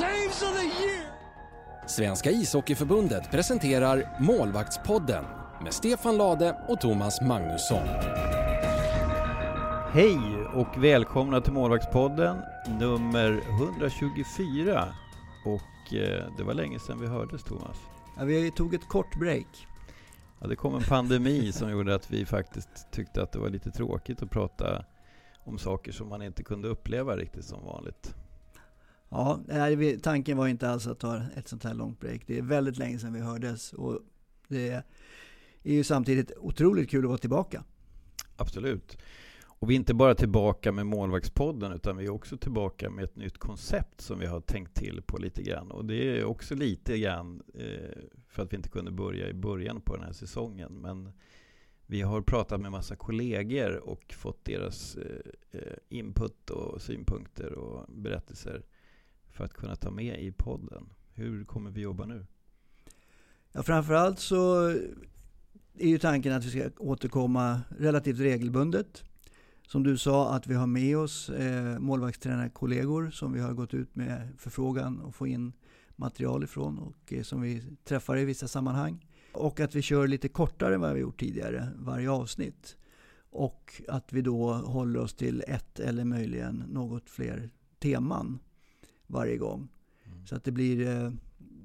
saves of the year! Svenska ishockeyförbundet presenterar Målvaktspodden med Stefan Lade och Thomas Magnusson. Hej och välkomna till Målvaktspodden nummer 124. Och eh, det var länge sedan vi hördes Thomas. Ja, vi tog ett kort break. Ja, det kom en pandemi som gjorde att vi faktiskt tyckte att det var lite tråkigt att prata om saker som man inte kunde uppleva riktigt som vanligt. Ja, tanken var inte alls att ta ett sånt här långt break. Det är väldigt länge sedan vi hördes och det är ju samtidigt otroligt kul att vara tillbaka. Absolut. Och vi är inte bara tillbaka med Målvaktspodden utan vi är också tillbaka med ett nytt koncept som vi har tänkt till på lite grann. Och det är också lite grann eh, för att vi inte kunde börja i början på den här säsongen. Men vi har pratat med massa kollegor och fått deras eh, eh, input och synpunkter och berättelser för att kunna ta med i podden. Hur kommer vi jobba nu? Ja, framförallt så är ju tanken att vi ska återkomma relativt regelbundet. Som du sa, att vi har med oss eh, målvaktstränarkollegor som vi har gått ut med förfrågan och få in material ifrån och eh, som vi träffar i vissa sammanhang. Och att vi kör lite kortare än vad vi gjort tidigare, varje avsnitt. Och att vi då håller oss till ett eller möjligen något fler teman varje gång. Mm. Så att det blir eh,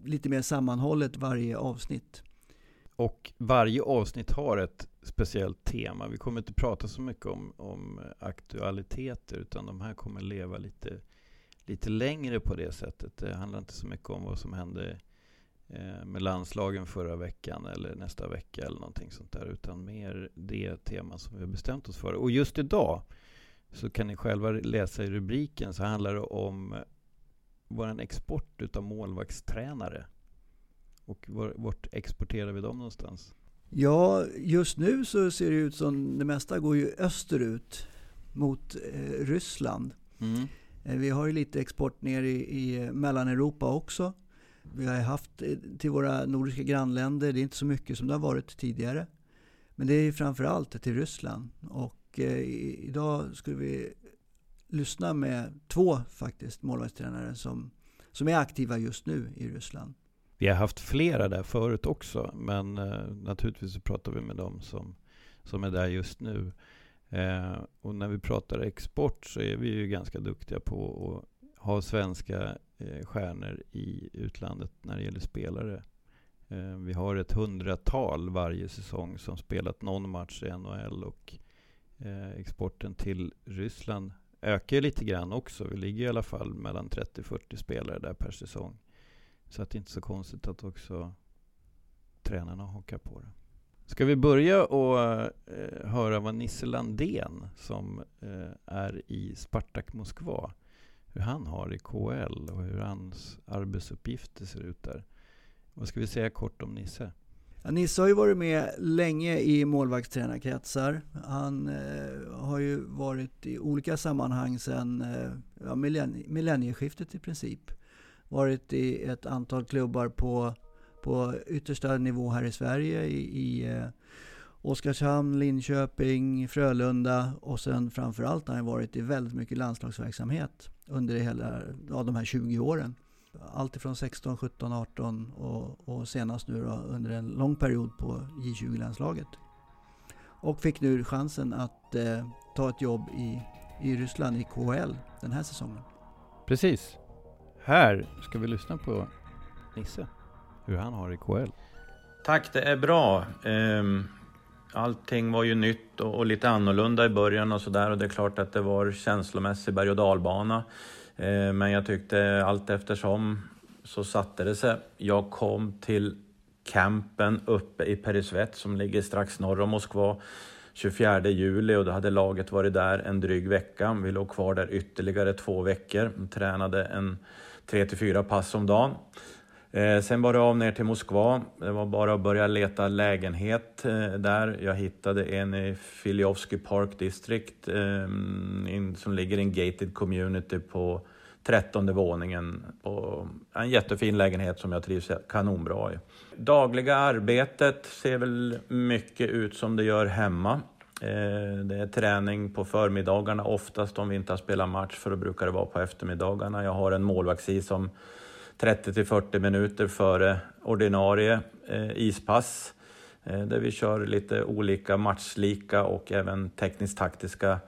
lite mer sammanhållet varje avsnitt. Och varje avsnitt har ett speciellt tema. Vi kommer inte prata så mycket om, om aktualiteter utan de här kommer leva lite, lite längre på det sättet. Det handlar inte så mycket om vad som hände eh, med landslagen förra veckan eller nästa vecka eller någonting sånt där utan mer det tema som vi har bestämt oss för. Och just idag så kan ni själva läsa i rubriken så handlar det om vår export utav målvaktstränare. Och var, vart exporterar vi dem någonstans? Ja, just nu så ser det ut som det mesta går ju österut mot eh, Ryssland. Mm. Eh, vi har ju lite export ner i, i Mellaneuropa också. Vi har haft eh, till våra nordiska grannländer, det är inte så mycket som det har varit tidigare. Men det är framförallt till Ryssland. Och eh, idag skulle vi lyssna med två faktiskt målvaktstränare som, som är aktiva just nu i Ryssland. Vi har haft flera där förut också, men eh, naturligtvis så pratar vi med dem som, som är där just nu. Eh, och när vi pratar export så är vi ju ganska duktiga på att ha svenska eh, stjärnor i utlandet när det gäller spelare. Eh, vi har ett hundratal varje säsong som spelat någon match i NHL och eh, exporten till Ryssland ökar lite grann också. Vi ligger i alla fall mellan 30-40 spelare där per säsong. Så att det är inte så konstigt att också tränarna hakar på det. Ska vi börja och eh, höra vad Nisse Landén som eh, är i Spartak Moskva, hur han har i KL och hur hans arbetsuppgifter ser ut där. Vad ska vi säga kort om Nisse? Ja, Nisse har ju varit med länge i målvaktstränarkretsar. Han eh, har ju varit i olika sammanhang sedan eh, ja, millennieskiftet i princip. Varit i ett antal klubbar på, på yttersta nivå här i Sverige. I, i eh, Oskarshamn, Linköping, Frölunda och sen framförallt har han varit i väldigt mycket landslagsverksamhet under hela, ja, de här 20 åren allt ifrån 16, 17, 18 och, och senast nu då, under en lång period på J20-landslaget. Och fick nu chansen att eh, ta ett jobb i, i Ryssland i KHL den här säsongen. Precis. Här ska vi lyssna på Nisse, hur han har i KHL. Tack, det är bra. Ehm, allting var ju nytt och lite annorlunda i början och sådär och det är klart att det var känslomässig berg och dalbana. Eh, men jag tyckte allt eftersom så satte det sig. Jag kom till campen uppe i Perisvet som ligger strax norr om Moskva 24 juli och då hade laget varit där en dryg vecka. Vi låg kvar där ytterligare två veckor och tränade en 3-4 pass om dagen. Eh, sen var det av ner till Moskva. Det var bara att börja leta lägenhet eh, där. Jag hittade en i Filiovsky Park District eh, som ligger i en gated community på trettonde våningen. På en jättefin lägenhet som jag trivs kanonbra i. Dagliga arbetet ser väl mycket ut som det gör hemma. Eh, det är träning på förmiddagarna oftast om vi inte har spelat match, för då brukar det vara på eftermiddagarna. Jag har en målvaktsi som 30 till 40 minuter före ordinarie eh, ispass eh, där vi kör lite olika matchlika och även tekniskt taktiska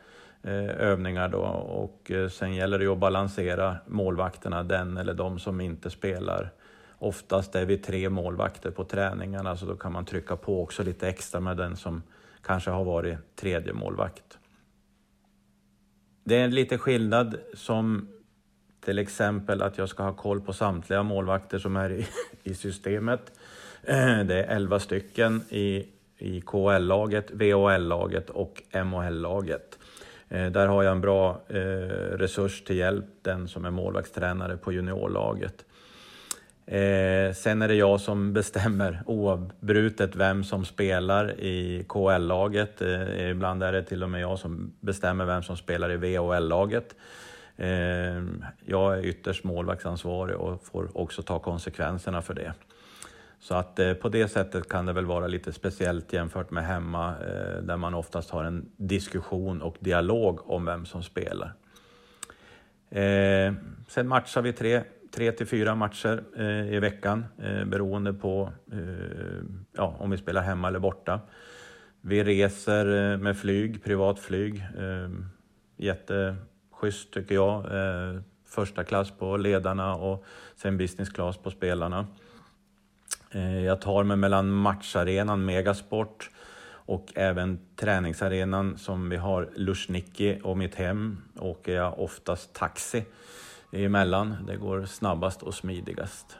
eh, övningar då och sen gäller det att balansera målvakterna, den eller de som inte spelar Oftast är vi tre målvakter på träningarna så då kan man trycka på också lite extra med den som kanske har varit tredje målvakt. Det är lite skillnad som till exempel att jag ska ha koll på samtliga målvakter som är i, i systemet. Eh, det är 11 stycken i, i KL-laget, VHL-laget och MHL-laget. Eh, där har jag en bra eh, resurs till hjälp, den som är målvaktstränare på juniorlaget. Eh, sen är det jag som bestämmer oavbrutet vem som spelar i KL-laget. Eh, ibland är det till och med jag som bestämmer vem som spelar i VHL-laget. Ehm, jag är ytterst målvaktsansvarig och får också ta konsekvenserna för det. Så att eh, på det sättet kan det väl vara lite speciellt jämfört med hemma eh, där man oftast har en diskussion och dialog om vem som spelar. Ehm, sen matchar vi tre tre till fyra matcher eh, i veckan eh, beroende på eh, ja, om vi spelar hemma eller borta. Vi reser eh, med flyg, privatflyg. Eh, Schysst tycker jag. Eh, första klass på ledarna och sen business class på spelarna. Eh, jag tar mig mellan matcharenan Megasport och även träningsarenan som vi har Lushniki och mitt hem åker jag oftast taxi emellan. Det går snabbast och smidigast.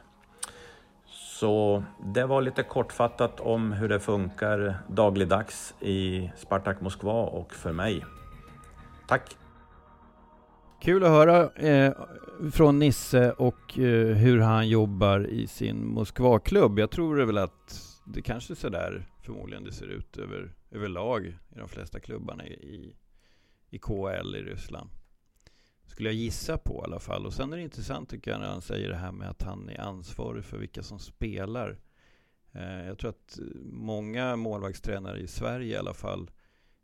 Så det var lite kortfattat om hur det funkar dagligdags i Spartak Moskva och för mig. Tack! Kul att höra eh, från Nisse och eh, hur han jobbar i sin Moskvaklubb. Jag tror väl att det kanske är sådär förmodligen det ser ut över, överlag i de flesta klubbarna i, i KL i Ryssland. Skulle jag gissa på i alla fall. Och sen är det intressant tycker jag när han säger det här med att han är ansvarig för vilka som spelar. Eh, jag tror att många målvaktstränare i Sverige i alla fall, eh,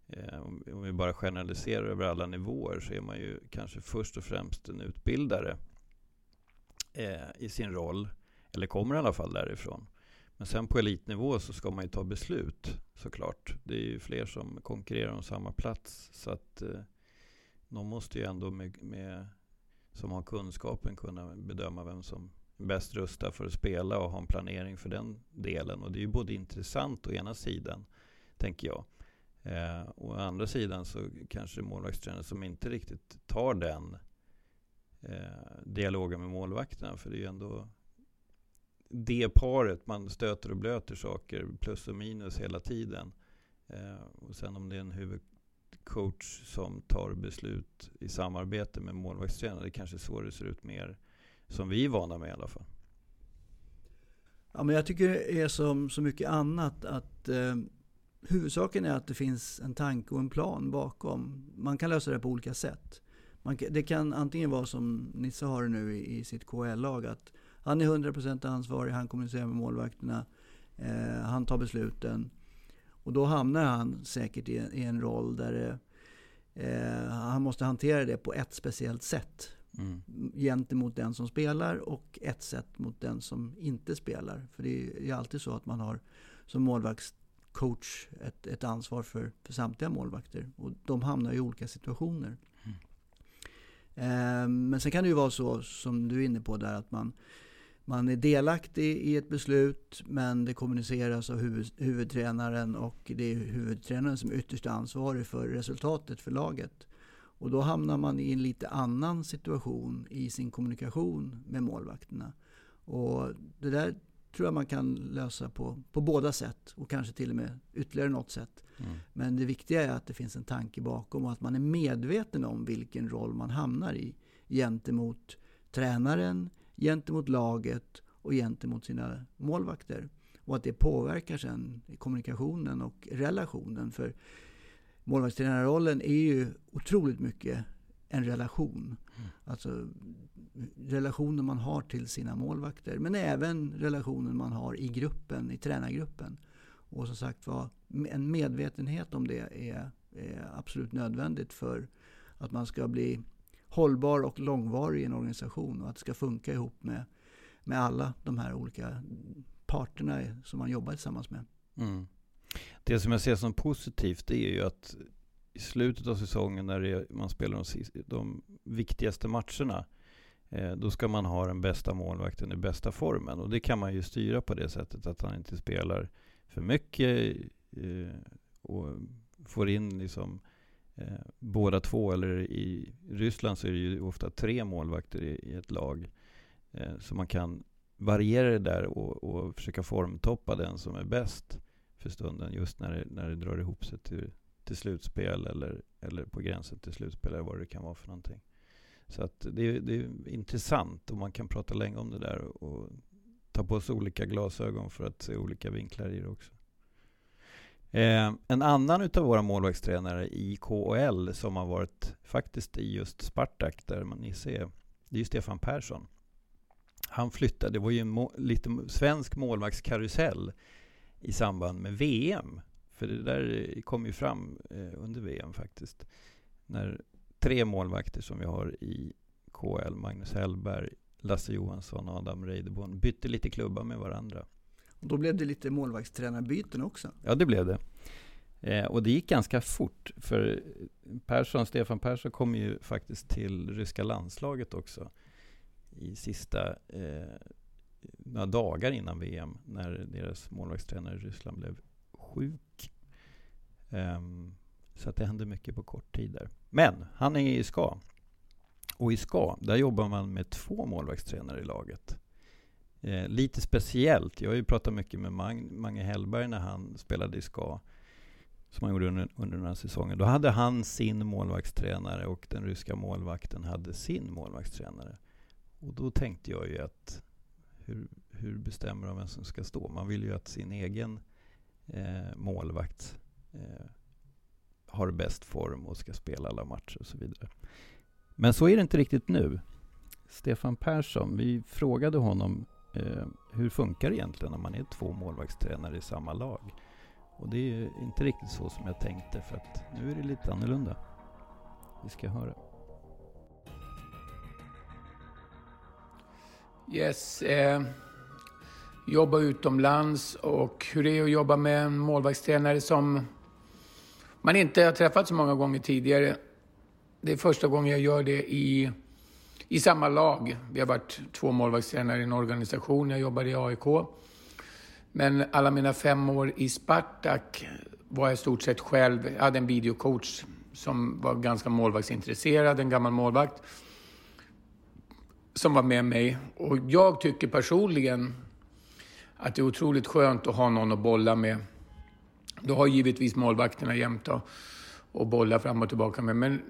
Eh, om vi bara generaliserar över alla nivåer, så är man ju kanske först och främst en utbildare eh, i sin roll. Eller kommer i alla fall därifrån. Men sen på elitnivå så ska man ju ta beslut såklart. Det är ju fler som konkurrerar om samma plats. Så att eh, någon måste ju ändå med, med, som har kunskapen kunna bedöma vem som är bäst rustad för att spela och ha en planering för den delen. Och det är ju både intressant å ena sidan, tänker jag. Eh, å andra sidan så kanske det är målvaktstränare som inte riktigt tar den eh, dialogen med målvakterna. För det är ju ändå det paret, man stöter och blöter saker, plus och minus hela tiden. Eh, och sen om det är en huvudcoach som tar beslut i samarbete med målvaktstränare. Det är kanske så det ser ut mer som vi är vana med i alla fall. Ja, men jag tycker det är som så mycket annat att eh, huvudsaken är att det finns en tanke och en plan bakom. Man kan lösa det på olika sätt. Man, det kan antingen vara som Nisse har det nu i, i sitt KL-lag. att Han är 100% ansvarig, han kommunicerar med målvakterna, eh, han tar besluten. Och då hamnar han säkert i en, i en roll där eh, han måste hantera det på ett speciellt sätt. Mm. Gentemot den som spelar och ett sätt mot den som inte spelar. För det är ju alltid så att man har som målvaktscoach ett, ett ansvar för, för samtliga målvakter. Och de hamnar i olika situationer. Mm. Eh, men sen kan det ju vara så som du är inne på där att man man är delaktig i ett beslut men det kommuniceras av huvud, huvudtränaren och det är huvudtränaren som är ytterst ansvarig för resultatet för laget. Och då hamnar man i en lite annan situation i sin kommunikation med målvakterna. Och det där tror jag man kan lösa på, på båda sätt och kanske till och med ytterligare något sätt. Mm. Men det viktiga är att det finns en tanke bakom och att man är medveten om vilken roll man hamnar i gentemot tränaren, gentemot laget och gentemot sina målvakter. Och att det påverkar sen kommunikationen och relationen. För målvaktstränarrollen är ju otroligt mycket en relation. Alltså relationen man har till sina målvakter. Men även relationen man har i gruppen, i tränargruppen. Och som sagt var, en medvetenhet om det är, är absolut nödvändigt för att man ska bli hållbar och långvarig i en organisation och att det ska funka ihop med, med alla de här olika parterna som man jobbar tillsammans med. Mm. Det som jag ser som positivt är ju att i slutet av säsongen när är, man spelar de, de viktigaste matcherna eh, då ska man ha den bästa målvakten i bästa formen. Och det kan man ju styra på det sättet att han inte spelar för mycket eh, och får in liksom eh, båda två. Eller i Ryssland så är det ju ofta tre målvakter i, i ett lag. Eh, så man kan variera det där och, och försöka formtoppa den som är bäst för stunden just när det, när det drar ihop sig till, till slutspel eller, eller på gränsen till slutspel eller vad det kan vara för någonting. Så att det, det är intressant och man kan prata länge om det där och, och ta på sig olika glasögon för att se olika vinklar i det också. Eh, en annan utav våra målvaktstränare i KHL som har varit faktiskt i just Spartak där man ni ser, det är ju Stefan Persson. Han flyttade, det var ju en må, lite svensk målvaktskarusell i samband med VM. För det där kom ju fram eh, under VM faktiskt. När tre målvakter som vi har i KL, Magnus Hellberg, Lasse Johansson och Adam Reideborn, bytte lite klubbar med varandra. Och då blev det lite målvaktstränarbyten också? Ja, det blev det. Eh, och det gick ganska fort, för Persson, Stefan Persson kom ju faktiskt till ryska landslaget också i sista eh, några dagar innan VM när deras målvaktstränare i Ryssland blev sjuk. Um, så att det hände mycket på kort tid där. Men han är i SKA. Och i SKA, där jobbar man med två målvaktstränare i laget. Eh, lite speciellt. Jag har ju pratat mycket med Mang, Mange Hellberg när han spelade i SKA. Som han gjorde under, under några säsonger. Då hade han sin målvaktstränare och den ryska målvakten hade sin målvaktstränare. Och då tänkte jag ju att hur, hur bestämmer de vem som ska stå? Man vill ju att sin egen eh, målvakt eh, har bäst form och ska spela alla matcher och så vidare. Men så är det inte riktigt nu. Stefan Persson, vi frågade honom eh, hur funkar det egentligen när man är två målvaktstränare i samma lag? Och det är inte riktigt så som jag tänkte för att nu är det lite annorlunda. Vi ska höra. Yes. Eh, jobba utomlands och hur det är att jobba med en målvaktstränare som man inte har träffat så många gånger tidigare. Det är första gången jag gör det i, i samma lag. Vi har varit två målvaktstränare i en organisation. Jag jobbade i AIK. Men alla mina fem år i Spartak var jag i stort sett själv. Jag hade en videocoach som var ganska målvaktsintresserad, en gammal målvakt som var med mig. Och jag tycker personligen att det är otroligt skönt att ha någon att bolla med. Då har givetvis målvakterna jämt och, bolla fram och tillbaka med. Men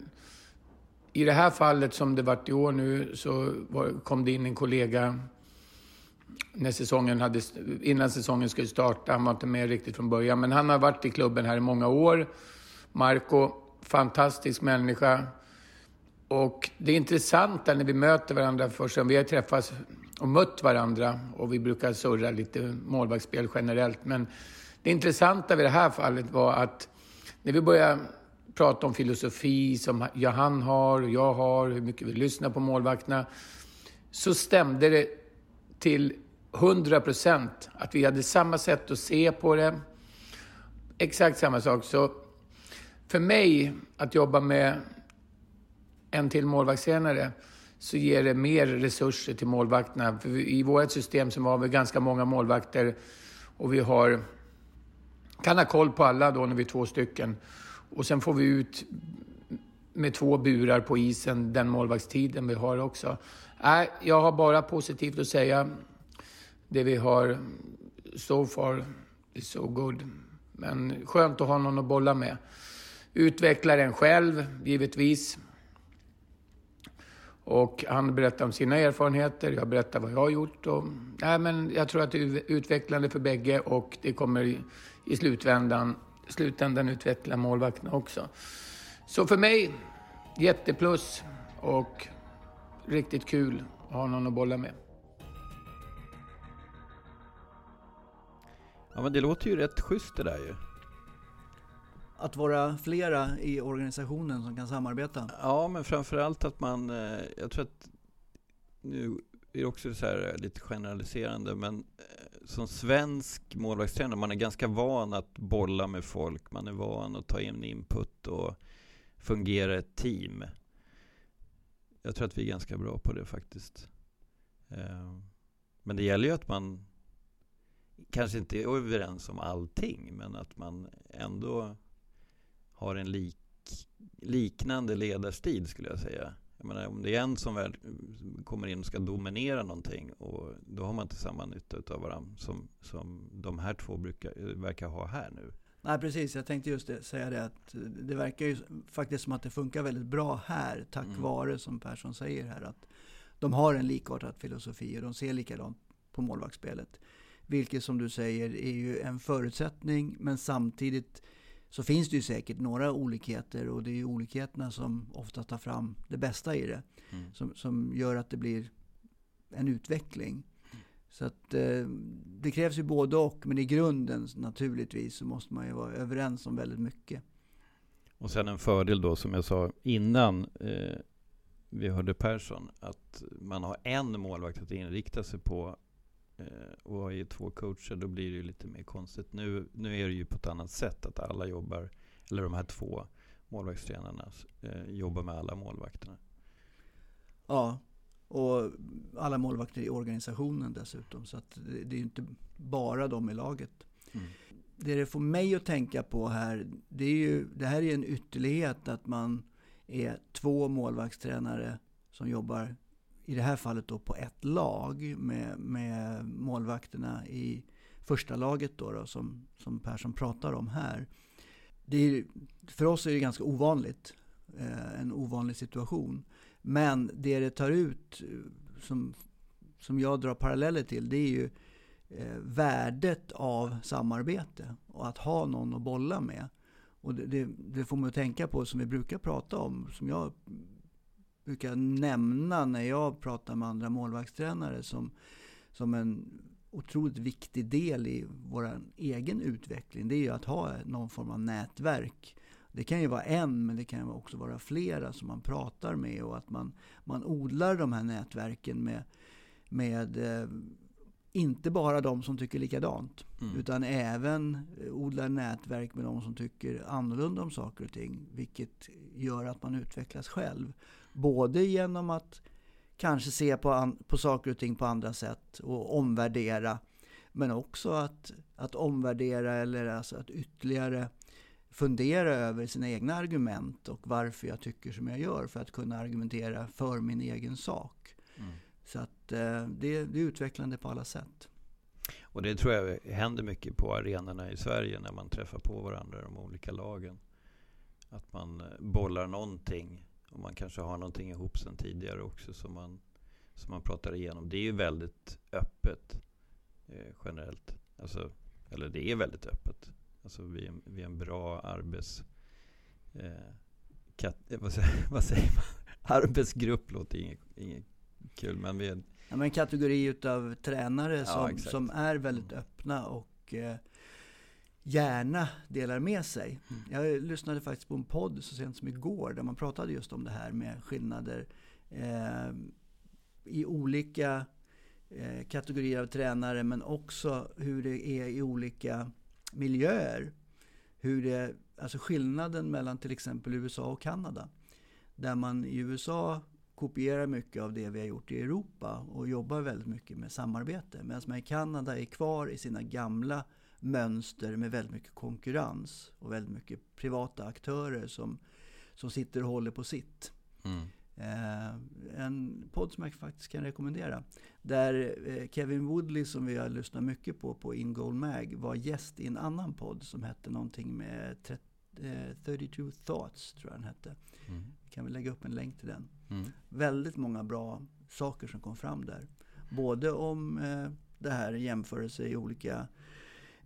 i det här fallet som det varit i år nu så var, kom det in en kollega när säsongen hade, innan säsongen skulle starta. Han var inte med riktigt från början, men han har varit i klubben här i många år. Marco, fantastisk människa. Och det intressanta när vi möter varandra först, vi har träffats och mött varandra och vi brukar surra lite målvaktsspel generellt. Men det intressanta vid det här fallet var att när vi började prata om filosofi som han har och jag har, hur mycket vi lyssnar på målvakterna, så stämde det till 100 procent att vi hade samma sätt att se på det. Exakt samma sak. Så för mig att jobba med en till målvaktstränare så ger det mer resurser till målvakterna. För I vårt system så har vi ganska många målvakter och vi har, kan ha koll på alla då när vi är två stycken. Och sen får vi ut med två burar på isen den målvaktstiden vi har också. Äh, jag har bara positivt att säga. Det vi har so far is so good. Men skönt att ha någon att bolla med. Utveckla den själv, givetvis. Och han berättar om sina erfarenheter, jag berättar vad jag har gjort. Och, nej, men jag tror att det är utvecklande för bägge och det kommer i slutändan, slutändan utveckla målvakterna också. Så för mig, jätteplus och riktigt kul att ha någon att bolla med. Ja men det låter ju rätt schysst det där ju. Att vara flera i organisationen som kan samarbeta. Ja men framförallt att man, eh, jag tror att nu är det också så här eh, lite generaliserande men eh, som svensk målvaktstränare, man är ganska van att bolla med folk, man är van att ta in input och fungera ett team. Jag tror att vi är ganska bra på det faktiskt. Ehm, men det gäller ju att man kanske inte är överens om allting, men att man ändå har en lik, liknande ledarstil skulle jag säga. Jag menar, om det är en som väl kommer in och ska dominera någonting och då har man inte samma nytta av varandra som, som de här två brukar, verkar ha här nu. Nej precis, jag tänkte just det, säga det att det verkar ju faktiskt som att det funkar väldigt bra här tack mm. vare som Persson säger här att de har en likartad filosofi och de ser likadant på målvaktsspelet. Vilket som du säger är ju en förutsättning men samtidigt så finns det ju säkert några olikheter och det är ju olikheterna som ofta tar fram det bästa i det. Mm. Som, som gör att det blir en utveckling. Så att eh, det krävs ju både och, men i grunden naturligtvis så måste man ju vara överens om väldigt mycket. Och sen en fördel då som jag sa innan eh, vi hörde Persson, att man har en målvakt att inrikta sig på och i två coacher, då blir det ju lite mer konstigt. Nu, nu är det ju på ett annat sätt att alla jobbar, eller de här två målvaktstränarna eh, jobbar med alla målvakterna. Ja, och alla målvakter i organisationen dessutom. Så att det, det är ju inte bara de i laget. Mm. Det det får mig att tänka på här, det, är ju, det här är en ytterlighet att man är två målvaktstränare som jobbar, i det här fallet då på ett lag med, med målvakterna i första laget då, då som, som Persson pratar om här. Det är, för oss är det ganska ovanligt, eh, en ovanlig situation. Men det det tar ut, eh, som, som jag drar paralleller till, det är ju eh, värdet av samarbete och att ha någon att bolla med. Och det, det, det, får man att tänka på som vi brukar prata om, som jag brukar nämna när jag pratar med andra målvaktstränare som, som en otroligt viktig del i vår egen utveckling. Det är ju att ha någon form av nätverk det kan ju vara en, men det kan också vara flera som man pratar med och att man, man odlar de här nätverken med, med eh, inte bara de som tycker likadant, mm. utan även odlar nätverk med de som tycker annorlunda om saker och ting. Vilket gör att man utvecklas själv. Både genom att kanske se på, på saker och ting på andra sätt och omvärdera. Men också att, att omvärdera eller alltså att ytterligare fundera över sina egna argument och varför jag tycker som jag gör för att kunna argumentera för min egen sak. Mm. Så att eh, det, det är utvecklande på alla sätt. Och det tror jag händer mycket på arenorna i Sverige när man träffar på varandra, de olika lagen. Att man bollar någonting och man kanske har någonting ihop sen tidigare också som man, som man pratar igenom. Det är ju väldigt öppet eh, generellt. Alltså, eller det är väldigt öppet. Alltså vi är, vi är en bra arbets... Eh, kat, eh, vad, säger, vad, säger, man? Arbetsgrupp låter inget, inget kul men vi är... Ja, men kategori utav tränare som, ja, som är väldigt öppna och eh, gärna delar med sig. Mm. Jag lyssnade faktiskt på en podd så sent som igår där man pratade just om det här med skillnader eh, i olika eh, kategorier av tränare men också hur det är i olika miljöer. Hur det, alltså skillnaden mellan till exempel USA och Kanada. Där man i USA kopierar mycket av det vi har gjort i Europa och jobbar väldigt mycket med samarbete. Medan man i Kanada är kvar i sina gamla mönster med väldigt mycket konkurrens och väldigt mycket privata aktörer som, som sitter och håller på sitt. Mm. Eh, en podd som jag faktiskt kan rekommendera. Där eh, Kevin Woodley som vi har lyssnat mycket på på In Goal Mag var gäst i en annan podd som hette någonting med 32 eh, Thoughts tror jag den hette. Mm. Vi kan väl lägga upp en länk till den. Mm. Väldigt många bra saker som kom fram där. Både om det här jämförelse i olika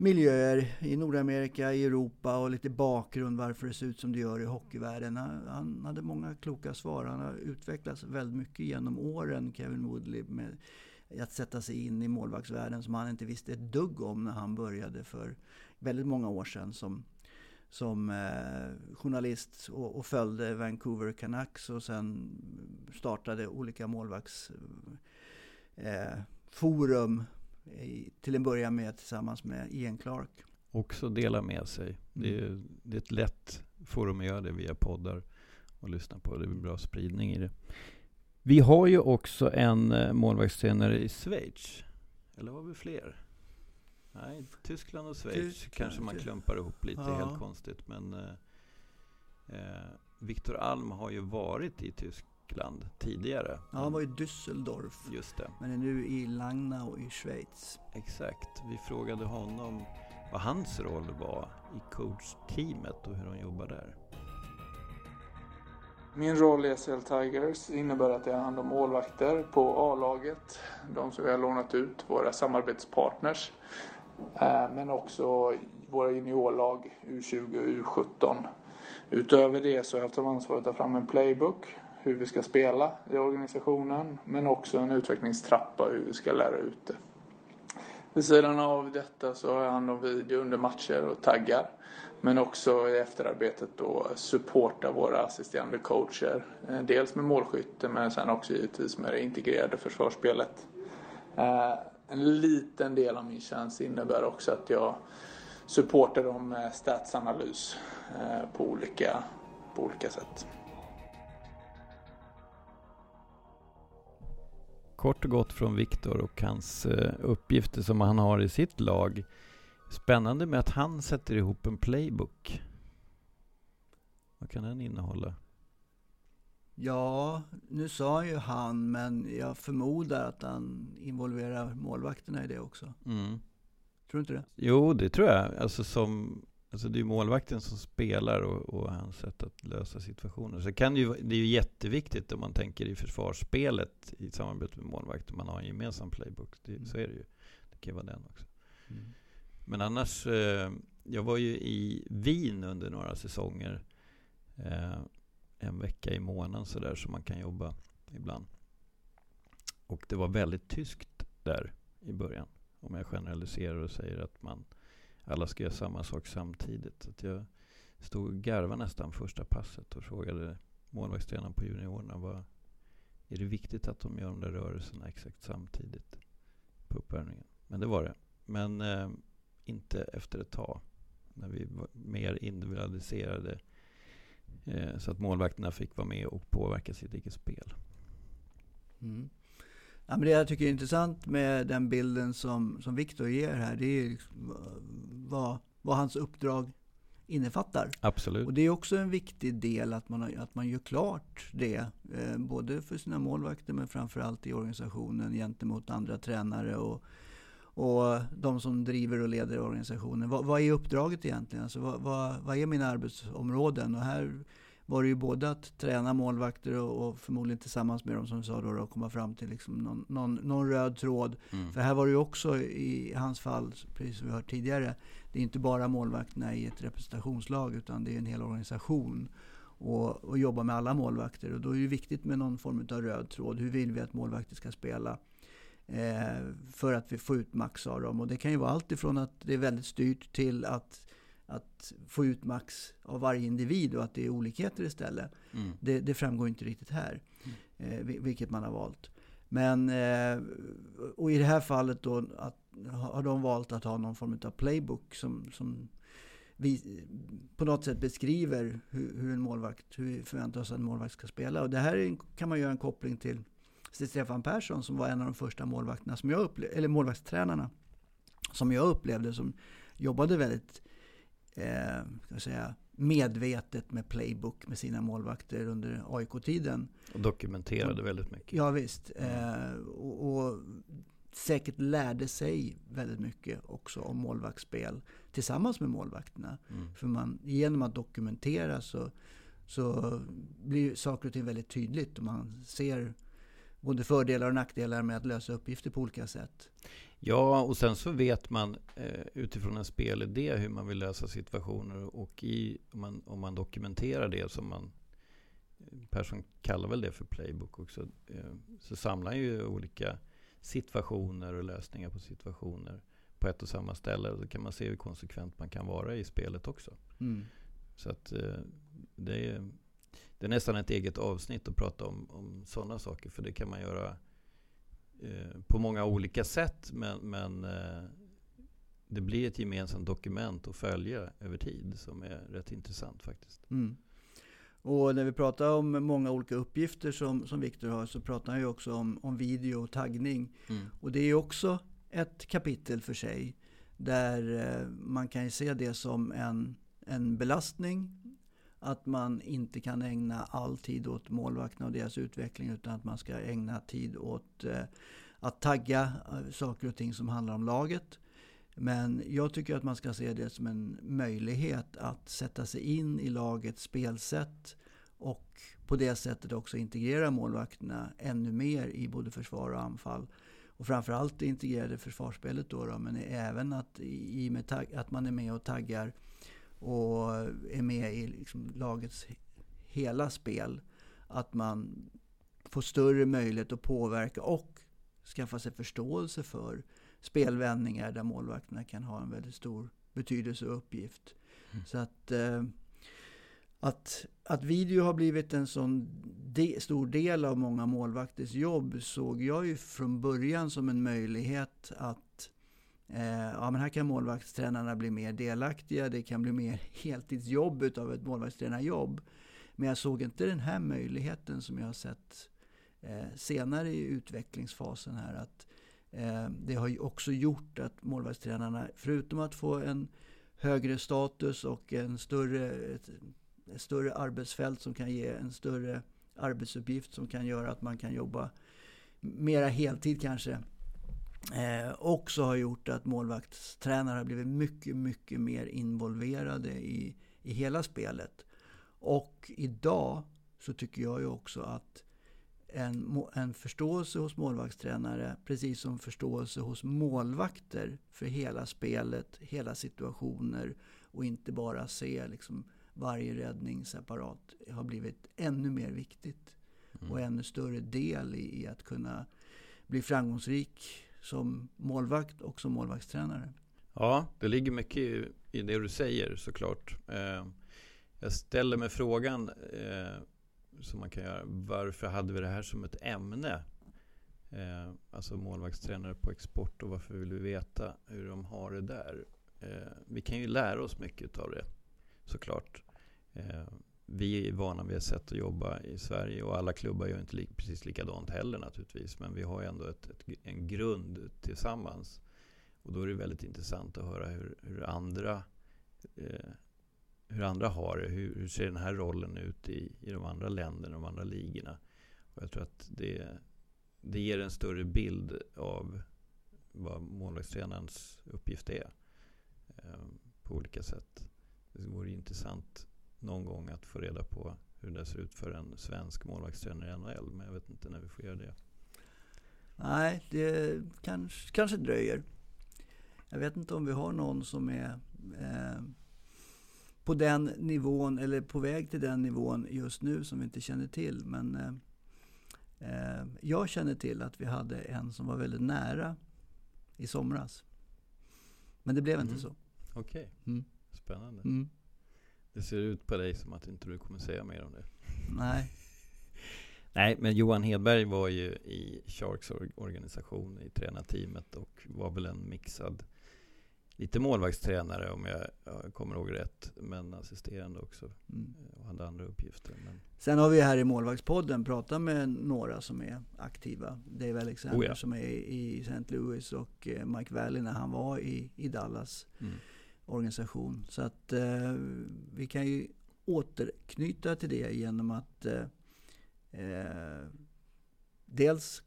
miljöer i Nordamerika, i Europa och lite bakgrund varför det ser ut som det gör i hockeyvärlden. Han, hade många kloka svar. Han har utvecklats väldigt mycket genom åren, Kevin Woodley, med att sätta sig in i målvaktsvärlden som han inte visste ett dugg om när han började för väldigt många år sedan som, som eh, journalist och, och, följde Vancouver Canucks och sen startade olika målvaktsforum eh, till en början med tillsammans med Ian Clark. Också dela med sig. Det, är, mm. det är ett lätt forum att göra det via poddar och lyssna på. Det är bra spridning i det. Vi har ju också en eh, målvaktstränare i Schweiz. Eller har vi fler? Nej, Tyskland och Schweiz Tyskland, kanske man klumpar ihop lite ja. helt konstigt. Men eh, eh, Viktor Alm har ju varit i Tyskland tidigare. Ja, han var i Düsseldorf. Just det. Men är nu i Langnau i Schweiz. Exakt. Vi frågade honom vad hans roll var i coachteamet och hur de jobbar där. Min roll i SL Tigers innebär att jag har hand om målvakter på A-laget, de som vi har lånat ut, våra samarbetspartners. Eh, men också våra juniorlag U20 och U17. Utöver det så har jag haft ansvar att ta fram en playbook, hur vi ska spela i organisationen, men också en utvecklingstrappa hur vi ska lära ut det. Vid sidan av detta så har jag hand om video under matcher och taggar. Men också i efterarbetet då supporta våra assisterande coacher. Eh, dels med målskytte men sen också givetvis med det integrerade försvarsspelet. Eh, en liten del av min tjänst innebär också att jag supportar dem med statsanalys eh, på olika, på olika sätt. Kort och gott från Viktor och hans uppgifter som han har i sitt lag. Spännande med att han sätter ihop en playbook. Vad kan den innehålla? Ja, nu sa ju han, men jag förmodar att han involverar målvakterna i det också. Mm. Tror du inte det? Jo, det tror jag. Alltså, som, alltså det är målvakten som spelar och, och hans sätt att lösa situationer. Så kan det, ju, det är ju jätteviktigt om man tänker i försvarsspelet i samarbete med målvakten. Man har en gemensam playbook. Det, mm. Så är det ju. Det kan ju vara den också. Mm. Men annars, eh, jag var ju i Wien under några säsonger. Eh, en vecka i månaden sådär som man kan jobba ibland. Och det var väldigt tyskt där i början. Om jag generaliserar och säger att man alla ska göra samma sak samtidigt. Så jag stod och garvade nästan första passet och frågade målvaktstränaren på juniorerna vad är det viktigt att de gör de där rörelserna exakt samtidigt på uppvärmningen? Men det var det. Men eh, inte efter ett tag. När vi var mer individualiserade. Eh, så att målvakterna fick vara med och påverka sitt eget spel. Mm. Ja, men det jag tycker är intressant med den bilden som, som Viktor ger här, det är liksom vad, vad hans uppdrag innefattar. Absolut. Och det är också en viktig del att man, att man gör klart det. Eh, både för sina målvakter men framförallt i organisationen gentemot andra tränare och och de som driver och leder organisationen. Vad, vad är uppdraget egentligen? Alltså, vad, vad, vad, är mina arbetsområden? Och här var det ju både att träna målvakter och, och förmodligen tillsammans med dem som sa då, att komma fram till liksom någon, någon, någon röd tråd. Mm. För här var det ju också i hans fall, precis som vi hört tidigare, det är inte bara målvakterna i ett representationslag utan det är en hel organisation. Och, och jobba med alla målvakter. Och då är det viktigt med någon form av röd tråd. Hur vill vi att målvakter ska spela? eh, för att vi får ut max av dem. Och det kan ju vara allt ifrån att det är väldigt styrt till att, att få ut max av varje individ och att det är olikheter istället. Mm. Det, det, framgår inte riktigt här, mm. eh, vilket man har valt. Men, eh, och i det här fallet då att, har de valt att ha någon form av playbook som, som vi, på något sätt beskriver hur, hur en målvakt, hur vi förväntar oss att en målvakt ska spela. Och det här kan man göra en koppling till Stefan Persson som var en av de första målvakterna som jag upplevde, eller målvaktstränarna som jag upplevde som jobbade väldigt eh, ska säga, medvetet med playbook med sina målvakter under AIK-tiden. Och dokumenterade väldigt mycket. Ja, visst. Eh, och, och, säkert lärde sig väldigt mycket också om målvaktsspel tillsammans med målvakterna. Mm. För man, genom att dokumentera så, så blir saker och ting väldigt tydligt och man ser både fördelar och nackdelar med att lösa uppgifter på olika sätt. Ja, och sen så vet man eh, utifrån en spelidé hur man vill lösa situationer och i, om, man, om man dokumenterar det som man Persson kallar väl det för playbook också. Eh, så samlar ju olika situationer och lösningar på situationer på ett och samma ställe. Då kan man se hur konsekvent man kan vara i spelet också. Mm. Så att eh, det är, det är nästan ett eget avsnitt att prata om, om sådana saker. För det kan man göra eh, på många olika sätt. Men, men eh, det blir ett gemensamt dokument att följa över tid som är rätt intressant faktiskt. Mm. Och när vi pratar om många olika uppgifter som, som Viktor har så pratar han ju också om, om video och taggning. Mm. Och det är ju också ett kapitel för sig. Där eh, man kan ju se det som en, en belastning. Att man inte kan ägna all tid åt målvakterna och deras utveckling utan att man ska ägna tid åt eh, att tagga eh, saker och ting som handlar om laget. Men jag tycker att man ska se det som en möjlighet att sätta sig in i lagets spelsätt och på det sättet också integrera målvakterna ännu mer i både försvar och anfall. Och framförallt det integrerade försvarsspelet då, då men även att, i med tag, att man är med och taggar och är med i liksom lagets hela spel. Att man får större möjlighet att påverka och skaffa sig förståelse för spelvändningar där målvakterna kan ha en väldigt stor betydelse och uppgift. Mm. Så att, eh, att, att video har blivit en sån de, stor del av många målvakters jobb såg jag ju från början som en möjlighet att Eh, ja, men här kan målvaktstränarna bli mer delaktiga. Det kan bli mer heltidsjobb utav ett målvaktstränarjobb. Men jag såg inte den här möjligheten som jag har sett eh, senare i utvecklingsfasen här. Att eh, det har ju också gjort att målvaktstränarna, förutom att få en högre status och en större, ett, ett större arbetsfält som kan ge en större arbetsuppgift som kan göra att man kan jobba mera heltid kanske. Eh, också har gjort att målvaktstränare har blivit mycket, mycket mer involverade i, i hela spelet. Och idag så tycker jag ju också att en, en förståelse hos målvaktstränare, precis som förståelse hos målvakter för hela spelet, hela situationer och inte bara se liksom varje räddning separat, har blivit ännu mer viktigt. Mm. Och ännu större del i, i, att kunna bli framgångsrik som målvakt och som målvaktstränare. Ja, det ligger mycket i, i det du säger såklart. Eh, jag ställer mig frågan eh, som man kan göra. Varför hade vi det här som ett ämne? Eh, alltså målvaktstränare på export och varför vill vi veta hur de har det där? Eh, vi kan ju lära oss mycket av det såklart. Eh, vi är vana vid ett sätt att jobba i Sverige och alla klubbar gör inte li precis likadant heller naturligtvis. Men vi har ju ändå ett, ett, en grund tillsammans. Och då är det väldigt intressant att höra hur, hur andra eh, hur andra har det. Hur, hur, ser den här rollen ut i, i de andra länderna, de andra ligorna? Och jag tror att det, det ger en större bild av vad målvaktstränarens uppgift är eh, på olika sätt. Det vore intressant någon gång att få reda på hur det ser ut för en svensk målvaktstränare i NHL, men jag vet inte när vi får göra det. Nej, det kanske, kanske dröjer. Jag vet inte om vi har någon som är eh, på den nivån eller på väg till den nivån just nu som vi inte känner till. Men eh, eh, jag känner till att vi hade en som var väldigt nära i somras. Men det blev mm. inte så. Okej, okay. mm. spännande. Mm. Det ser ut på dig som att inte du kommer säga mer om det. Nej. Nej, men Johan Hedberg var ju i Sharks organisation i tränarteamet och var väl en mixad lite målvaktstränare om jag, jag kommer ihåg rätt. Men assisterande också. Mm. Och hade andra uppgifter. Men... Sen har vi här i målvaktspodden pratat med några som är aktiva. Dave Alexander oh ja. som är i St. Louis och eh, Mike Valley när han var i, i Dallas mm. Organisation. Så att eh, vi kan ju återknyta till det genom att eh, eh dels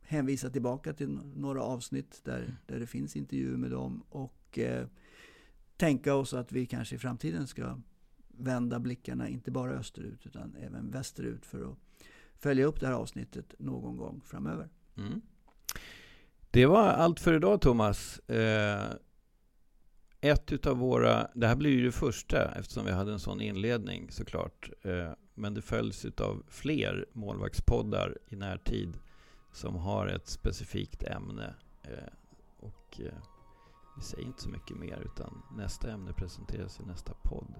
hänvisa tillbaka till några avsnitt där, mm. där det finns intervjuer med dem och eh, tänka oss att vi kanske i framtiden ska vända blickarna inte bara österut utan även västerut för att följa upp det här avsnittet någon gång framöver. Mm. Det var allt för idag Thomas. Eh, ett utav våra, det här blir ju det första eftersom vi hade en sån inledning såklart. Eh, men det följs av fler målvaktspoddar i närtid som har ett specifikt ämne. Eh, och eh, vi säger inte så mycket mer utan nästa ämne presenteras i nästa podd.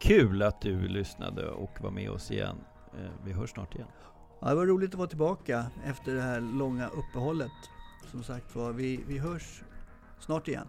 Kul att du lyssnade och var med oss igen. Eh, vi hörs snart igen. Ja, det var roligt att vara tillbaka efter det här långa uppehållet. Som sagt var, vi, vi hörs snart igen.